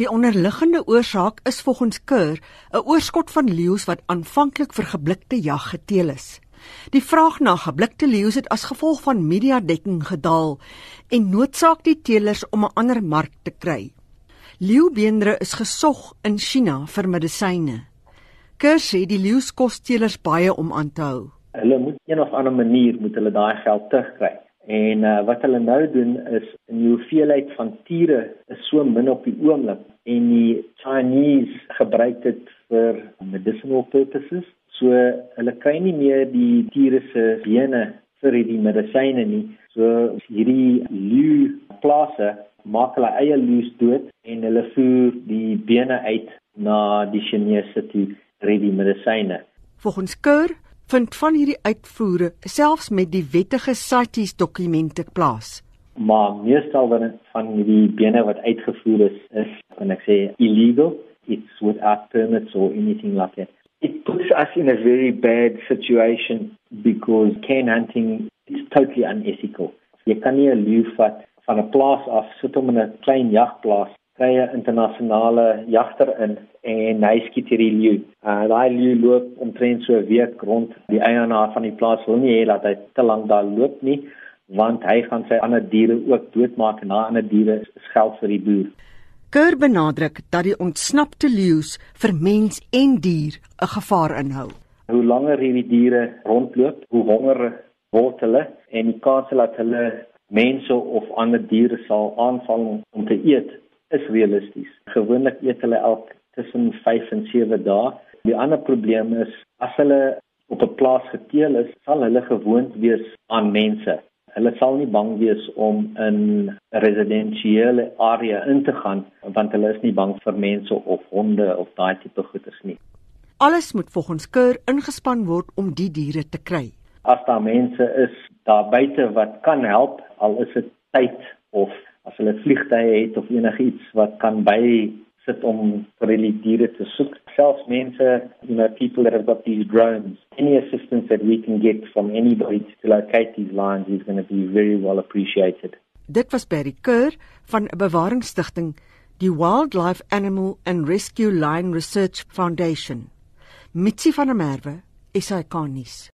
Die onderliggende oorsaak is volgens Kerr 'n oorskot van leeu's wat aanvanklik vir geblikte jag geteel is. Die vraag na geblikte leeu's het as gevolg van mediadekking gedaal en noodsaak die teelers om 'n ander mark te kry. Leeubeenre is gesog in China vir medisyne. Kerr sê die leeu's kos teelers baie om aan te hou. Hulle moet een of ander manier moet hulle daai geld terugkry. En uh, wat hulle nou doen is in die hoeveelheid van tiere is so min op die oomblik en die Chinese gebruik dit vir medicinal purposes. So hulle kry nie meer die tiere se bene vir hierdie medisyne nie. So hierdie leeu plase maak hulle eie leeu's dood en hulle voer die bene uit na die Chinese toe vir die medisyne. Volgens Kerr vind van hierdie uitvoere selfs met die wettige CITES dokumente plaas. Maar meestal van van die bene wat uitgevoer is is kan ek sê illegal. It's without permits or anything like that. It puts us in a very bad situation because cane hunting is totally unethical. Jy kan nie 'n leeu vat van 'n plaas af sit hom in 'n klein jagplaas kry 'n internasionale jagter in en hy skiet hierdie leeu. Uh daai leeu loop omtrent so 'n week rond. Die eienaar van die plaas wil nie hê dat hy te lank daar loop nie, want hy gaan sy ander diere ook doodmaak en daai ander diere is geld vir die boer. Keur benadruk dat die ontsnapte leeu's vir mens en dier 'n gevaar inhou. Hoe langer hierdie diere rondloop, hoe honger word hulle en die kans dat hulle mense of ander diere sal aanval om te eet is realisties. Gewoonlik eet hulle elk tussen 5 en 7 dae. Die ander probleem is as hulle op 'n plaas geteel is, sal hulle gewoond wees aan mense. Hulle sal nie bang wees om in 'n residensiële area in te gaan want hulle is nie bang vir mense of honde of daai tipe goeders nie. Alles moet volgens Keur ingespan word om die diere te kry. As daar mense is daar buite wat kan help, al is dit tyd of as hulle vliegtye het of enigiets wat kan by sit om vir die diere te soek. Selfs mense, you know, people that have got these drones, any assistance that we can get from anybody to locate these lions is going to be very well appreciated. Dit was Barry Kerr van 'n bewaringsstigting, die Wildlife Animal and Rescue Lion Research Foundation. Mitsi van der Merwe, SAK nuus.